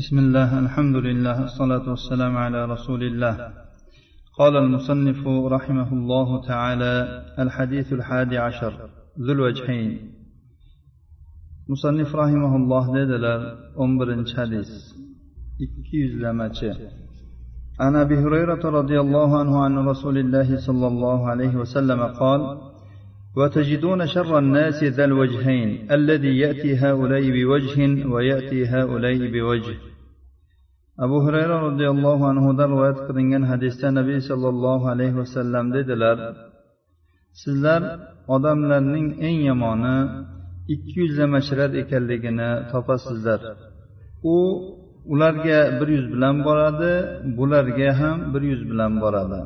بسم الله الحمد لله الصلاة والسلام على رسول الله. قال المصنف رحمه الله تعالى الحديث الحادي عشر ذو الوجهين. مصنف رحمه الله o'n birinchi hadis ikki yuzlamachi عن أبي هريرة رضي الله عنه عن رسول الله صلى الله عليه وسلم قال وتجدون شر الناس ذا الوجهين الذي يأتي هؤلاء بوجه ويأتي هؤلاء بوجه. Abu hurayra roziyallohu anhudan rivoyat qilingan hadisda nabiy sollallohu alayhi vasallam dedilar sizlar odamlarning eng yomoni ikki yuzlamachilar ekanligini topasizlar. U ularga bir yuz bilan boradi bularga ham bir yuz bilan boradi.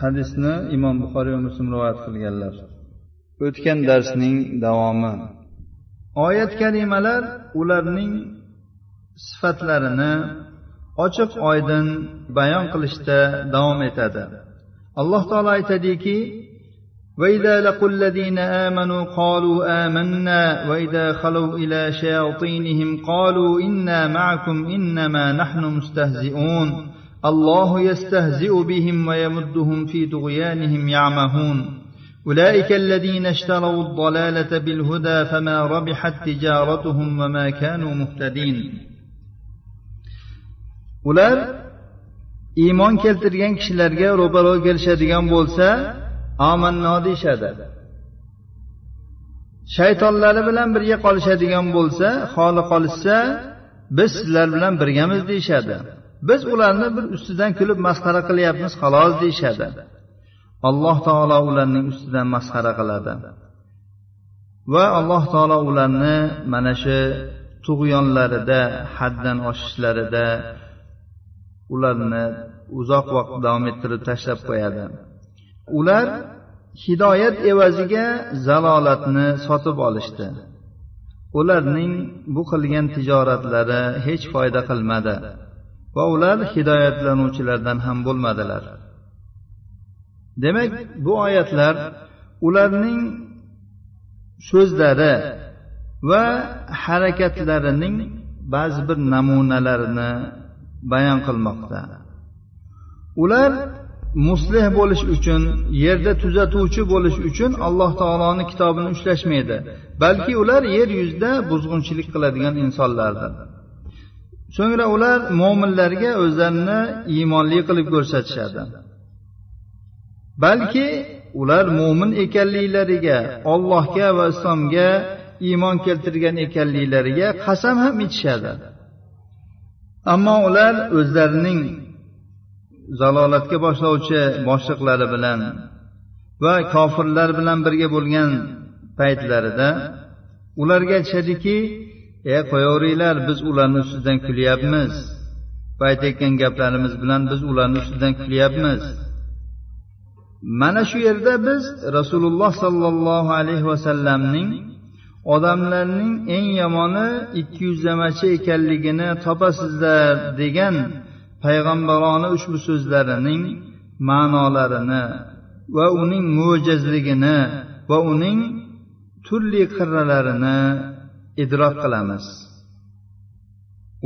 Hadisni imom buxoriy va muslim rivoyat qilganlar. O'tgan darsning davomi. Oyat kalimalar ularning sifatlarini ochiq oydin bayon qilishda davom etadi. Alloh taolo aytadiki وإذا لقوا الذين آمنوا قالوا آمنا وإذا خلوا إلى شياطينهم قالوا إنا معكم إنما نحن مستهزئون الله يستهزئ بهم ويمدهم في طغيانهم يعمهون أولئك الذين اشتروا الضلالة بالهدى فما ربحت تجارتهم وما كانوا مهتدين ular iymon keltirgan kishilarga ro'baro kelishadigan bo'lsa omanno deyishadi. Shaytonlari bilan birga qolishadigan bo'lsa xoli qolishsa biz sizlar bilan birgamiz deyishadi. Biz ularni bir ustidan kulib masxara qilyapmiz xolos deyishadi. Alloh taolo ularning ustidan masxara qiladi. Va alloh taolo ularni mana shu tug'yonlarida haddan oshishlarida ularni uzoq vaqt davom ettirib tashlab qo'yadi. Ular hidoyat evaziga zalolatni sotib olishdi. Ularning bu qilgan tijoratlari hech foyda qilmadi va ular hidoyatlanuvchilardan ham bo'lmadilar. Demak bu oyatlar ularning so'zlari va harakatlarining ba'zi bir namunalarini bayon qilmoqda. Ular muslih bo'lish uchun yerda tuzatuvchi bo'lish uchun alloh taoloni kitobini ushlashmaydi balki ular yer yuzida buzg'unchilik qiladigan insonlardir. So'ngra ular mo'minlarga o'zlarini iymonli qilib ko'rsatishadi. Balki ular mo'min ekanliklariga ollohga va islomga iymon keltirgan ekanliklariga qasam ham ichishadi. Ammo ular o'zlarining zalolatga boshlovchi boshliqlari bilan va kofirlar bilan birga bo'lgan paytlarida ularga aytishadiki e qo'yaveringlar biz ularni ustidan kulyapmiz va aytayotgan gaplarimiz bilan biz ularni ustidan kulyapmiz. Mana shu yerda biz rasululloh sollallohu alayhi vasallamning odamlarning eng yomoni ikki yuzlamachi ekanligini topasizlar degan payg'ambarona ushbu so'zlarining ma'nolarini va uning mo'jazligini va uning turli qirralarini idrok qilamiz.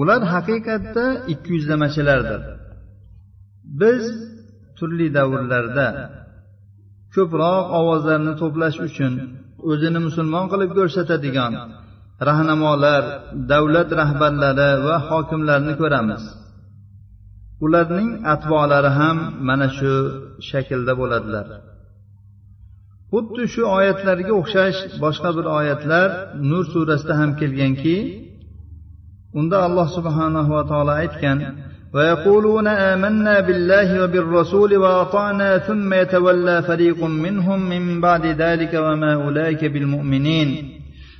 Ular haqiqatda ikki yuzlamachilardir biz turli davrlarda ko'proq ovozlarni to'plash uchun o'zini musulmon qilib ko'rsatadigan rahnamolar davlat rahbarlari va hokimlarni ko'ramiz. Ularning atvolari ham mana shu shaklda bo'ladilar. Xuddi shu oyatlarga o'xshash boshqa bir oyatlar nur surasida ham kelganki unda alloh subhanahu va taolo aytgan ويقولون آمنا بالله وبالرسول وأطعنا ثم يتولى فريق منهم من بعد ذلك وما أولئك بالمؤمنين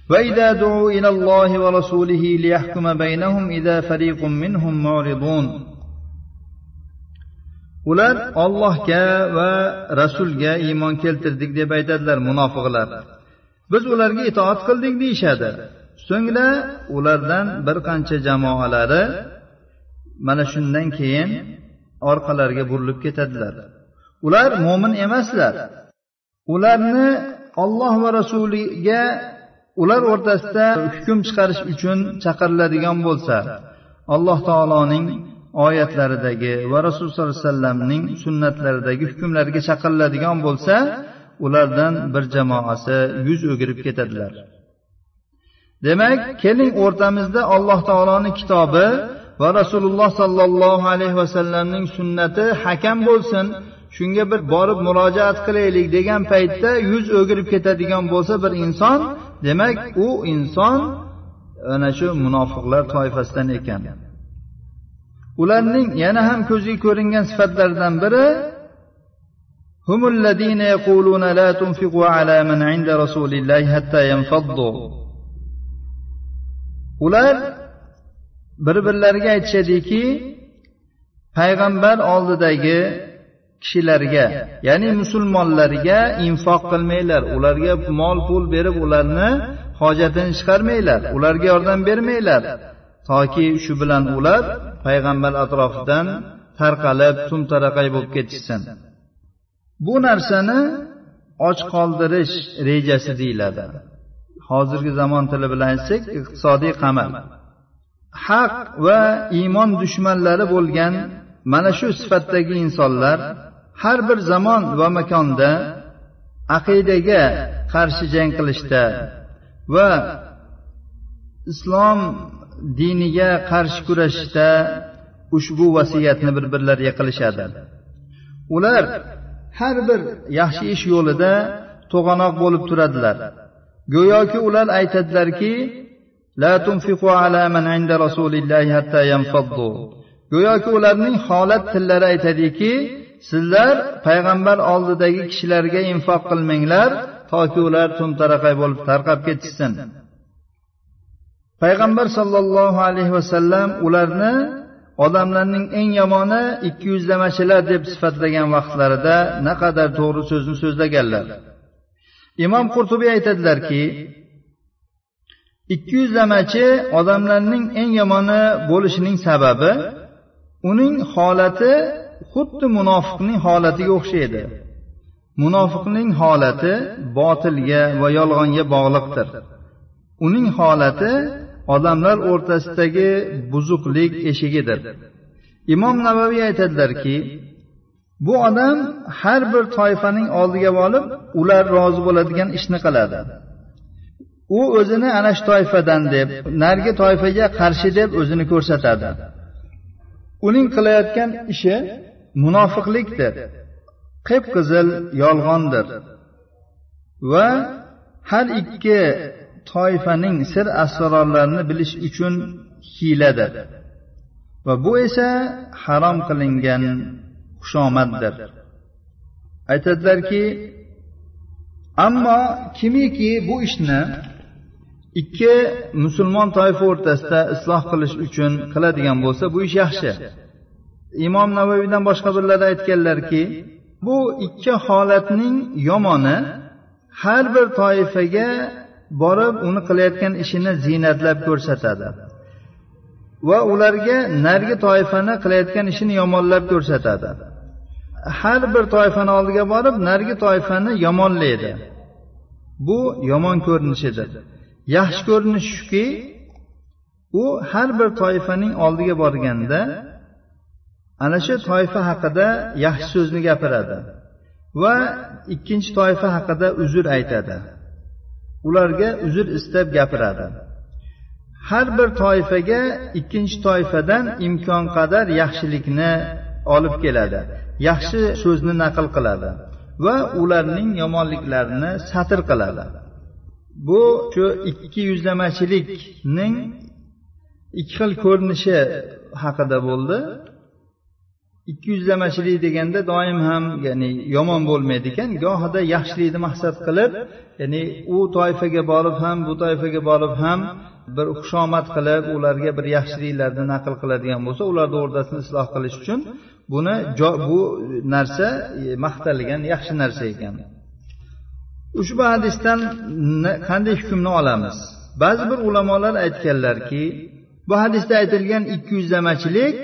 وإذا دعوا إلى الله ورسوله ليحكم بينهم إذا فريق منهم معرضون ular ollohga va rasulga iymon keltirdik deb aytadilar munofiqlar biz ularga itoat qildik deyishadi so'ngra ulardan bir qancha jamoalari mana shundan keyin orqalariga burilib ketadilar. Ular mo'min emaslar. Ularni olloh va rasuliga ular o'rtasida hukm chiqarish uchun chaqiriladigan bo'lsa alloh taoloning oyatlaridagi va rasululloh sollallohu alayhi vasallamning sunnatlaridagi hukmlarga chaqiriladigan bo'lsa ulardan bir jamoasi yuz o'girib ketadilar. Demak keling o'rtamizda alloh taoloni kitobi va rasululloh sollallohu alayhi vasallamning sunnati hakam bo'lsin shunga bir borib murojaat qilaylik degan paytda yuz o'girib ketadigan bo'lsa bir inson demak u inson ana shu munofiqlar toifasidan ekan ularning yana ham ko'zga ko'ringan sifatlaridan biri هم الذين يقولون لا تنفقوا على من عند رسول الله حتى ينفضوا ular bir birlariga aytishadiki payg'ambar oldidagi kishilarga ya'ni musulmonlarga infoq qilmanglar. Ularga mol pul berib ularni hojatini chiqarmanglar. Ularga yordam bermanglar. Toki shu bilan ular payg'ambar atrofidan tarqalib tumtaraqay bo'lib ketishsin. Bu narsani och qoldirish rejasi deyiladi. Hozirgi zamon tili bilan aytsak iqtisodiy qamal haq va iymon dushmanlari bo'lgan mana shu sifatdagi insonlar har bir zamon va makonda aqidaga qarshi jang qilishda va islom diniga qarshi kurashishda ushbu vasiyatni bir birlariga qilishadi. Ular har bir yaxshi ish yo'lida to'g'anoq bo'lib turadilar. Go'yoki ular aytadilarki la tunfiqu ala man inda rasulillahi hatta yanfaddu go'yoki ularning holat tillari aytadiki sizlar payg'ambar oldidagi kishilarga infoq qilmanglar toki ular tumtaraqay bo'lib tarqab ketishsin. Payg'ambar sollallohu alayhi vasallam ularni odamlarning eng yomoni ikki yuzlamachilar deb sifatlagan vaqtlarida naqadar to'g'ri so'zni so'zlaganlar. Imom qurtubiy aytadilarki ikkiyuzlamachi odamlarning eng yomoni bo'lishining sababi uning holati xuddi munofiqning holatiga o'xshaydi. Munofiqning holati botilga va yolg'onga bog'liqdir. Uning holati odamlar o'rtasidagi buzuqlik eshigidir. Imom navaviy aytadilarki bu odam har bir toifaning oldiga borib ular rozi bo'ladigan ishni qiladi. U o'zini ana shu toifadan deb narigi toifaga qarshi deb o'zini ko'rsatadi. Uning qilayotgan ishi munofiqlikdir qip qizil yolg'ondir. Va har ikki toifaning sir asrorlarini bilish uchun hiyladir. Va bu esa harom qilingan xushomaddir. Aytadilarki ammo kimiki bu ishni ikki musulmon toifa o'rtasida isloh qilish uchun qiladigan bo'lsa bu ish yaxshi. Imom navoiydan boshqa birlar aytganlarki bu ikki holatning yomoni har bir toifaga borib uni qilayotgan ishini ziynatlab ko'rsatadi va ularga narigi toifani qilayotgan ishini yomonlab ko'rsatadi. Har bir toifani oldiga borib narigi toifani yomonlaydi. Bu yomon ko'rinishidir. Yaxshi ko'rinish shuki u har bir toifaning oldiga borganda ana shu toifa haqida yaxshi so'zni gapiradi va ikkinchi toifa haqida uzr aytadi. Ularga uzr istab gapiradi. Har bir toifaga ikkinchi toifadan imkon qadar yaxshilikni olib keladi yaxshi so'zni naql qiladi va ularning yomonliklarini satr qiladi. Bu shu ikki yuzlamachilikning ikki xil ko'rinishi haqida bo'ldi. Ikki yuzlamachilik deganda doim ham ya'ni yomon bo'lmaydi ekan gohida yaxshilikni maqsad qilib ya'ni u toifaga borib ham bu toifaga borib ham bir xushomad qilib ularga bir yaxshiliklarni naql qiladigan bo'lsa ularni o'rtasini isloh qilish uchun buni bu narsa e, maqtalgan yaxshi narsa ekan. Ushbu hadisdan qanday hukmni olamiz? Ba'zi bir ulamolar aytganlarki bu hadisda aytilgan ikki yuzlamachilik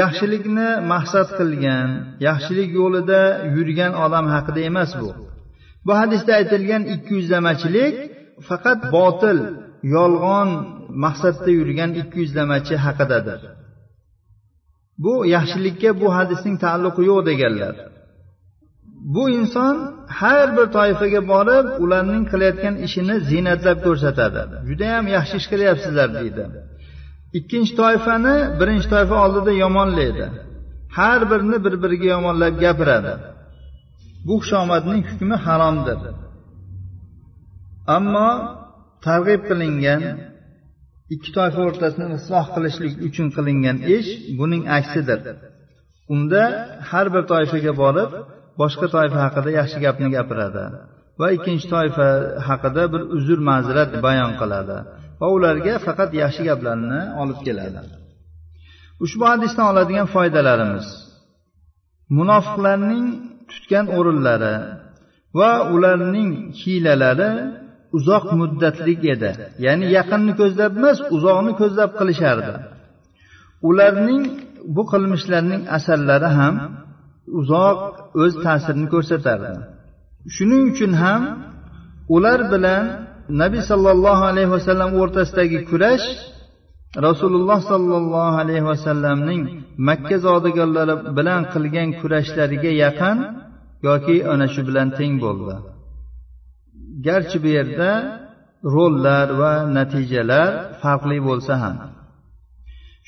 yaxshilikni maqsad qilgan yaxshilik yo'lida yurgan odam haqida emas bu. Bu hadisda aytilgan ikki yuzlamachilik faqat botil yolg'on maqsadda yurgan ikki yuzlamachi haqidadir. Bu yaxshilikka bu hadisning taalluqi yo'q deganlar. Bu inson har bir toifaga borib ularning qilayotgan ishini ziynatlab ko'rsatadi. Judayam yaxshi ish qilyapsizlar deydi. Ikkinchi toifani birinchi toifa oldida yomonlaydi. Har birini bir biriga yomonlab gapiradi. Bu xushomadning hukmi haromdir. Ammo targ'ib qilingan ikki toifa o'rtasini isloh qilishlik uchun qilingan ish buning aksidir. Unda har bir toifaga borib boshqa toifa haqida yaxshi gapni gapiradi va ikkinchi toifa haqida bir uzr ma'zirat bayon qiladi va ularga faqat yaxshi gaplarni olib keladi. Ushbu hadisdan oladigan foydalarimiz. Munofiqlarning tutgan o'rinlari va ularning hiylalari uzoq muddatlik edi. Ya'ni yaqinni ko'zlab emas uzoqni ko'zlab qilishardi. Ularning bu qilmishlarining asarlari ham uzoq o'z ta'sirini ko'rsatardi. Shuning uchun ham ular bilan nabiy sollallohu alayhi vasallam o'rtasidagi kurash rasululloh sollallohu alayhi vasallamning makka zodagonlari bilan qilgan kurashlariga yaqin yoki ana shu bilan teng bo'ldi. Garchi bu yerda rollar va natijalar farqli bo'lsa ham.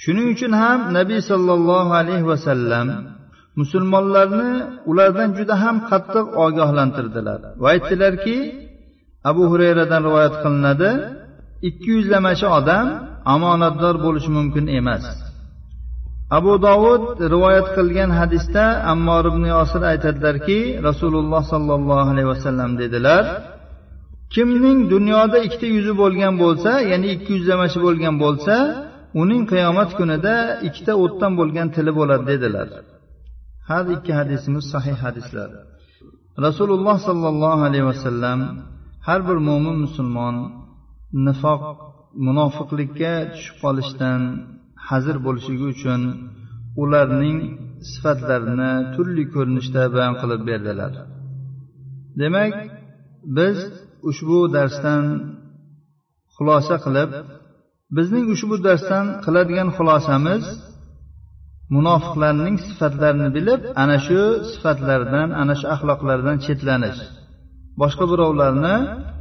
Shuning uchun ham nabiy sollallohu alayhi vasallam musulmonlarni ulardan juda ham qattiq ogohlantirdilar. Va aytdilarki abu hurayradan rivoyat qilinadi ikki yuzlamachi odam omonatdor bo'lishi mumkin emas. Abu dovud rivoyat qilgan hadisda ammor ibn yosir aytadilarki rasululloh sollallohu alayhi vasallam dedilar kimning dunyoda ikkita yuzi bo'lgan bo'lsa ya'ni ikki yuzlamachi bo'lgan bo'lsa uning qiyomat kunida ikkita o'tdan bo'lgan tili bo'ladi dedilar. Har ikki hadisimiz sahih hadislar. Rasululloh sollallohu alayhi vasallam har bir mo'min musulmon nifoq munofiqlikka tushib qolishdan hazir bo'lishligi uchun ularning sifatlarini turli ko'rinishda bayon qilib berdilar. Demak biz ushbu darsdan xulosa qilib bizning ushbu darsdan qiladigan xulosamiz munofiqlarning sifatlarini bilib ana shu sifatlardan ana shu axloqlardan chetlanish. Boshqa birovlarni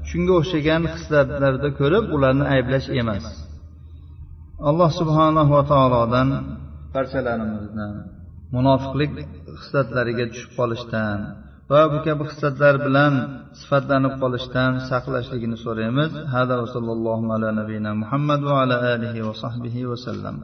shunga o'xshagan hislatlarda ko'rib ularni ayblash emas. Alloh subhanahu va taolodan barchalarimizni munofiqlik hislatlariga tushib qolishdan va bu kabi hislatlar bilan sifatlanib qolishdan saqlashligini so'raymiz. Hada va sallallohu ala nabiyina muhammad va ala alihi va sahbihi vasallam